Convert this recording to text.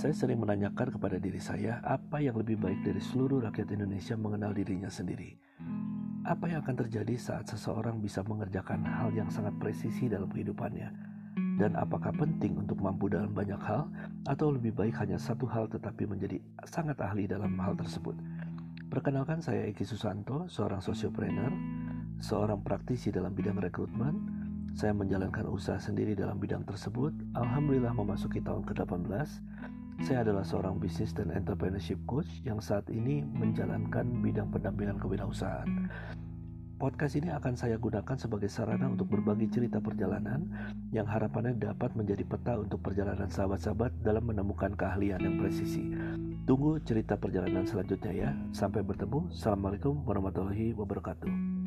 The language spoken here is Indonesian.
Saya sering menanyakan kepada diri saya apa yang lebih baik dari seluruh rakyat Indonesia mengenal dirinya sendiri. Apa yang akan terjadi saat seseorang bisa mengerjakan hal yang sangat presisi dalam kehidupannya? Dan apakah penting untuk mampu dalam banyak hal atau lebih baik hanya satu hal tetapi menjadi sangat ahli dalam hal tersebut? Perkenalkan saya Eki Susanto, seorang sosiopreneur, seorang praktisi dalam bidang rekrutmen. Saya menjalankan usaha sendiri dalam bidang tersebut. Alhamdulillah memasuki tahun ke-18 saya adalah seorang bisnis dan entrepreneurship coach yang saat ini menjalankan bidang pendampingan kewirausahaan. Podcast ini akan saya gunakan sebagai sarana untuk berbagi cerita perjalanan yang harapannya dapat menjadi peta untuk perjalanan sahabat-sahabat dalam menemukan keahlian yang presisi. Tunggu cerita perjalanan selanjutnya ya. Sampai bertemu. Assalamualaikum warahmatullahi wabarakatuh.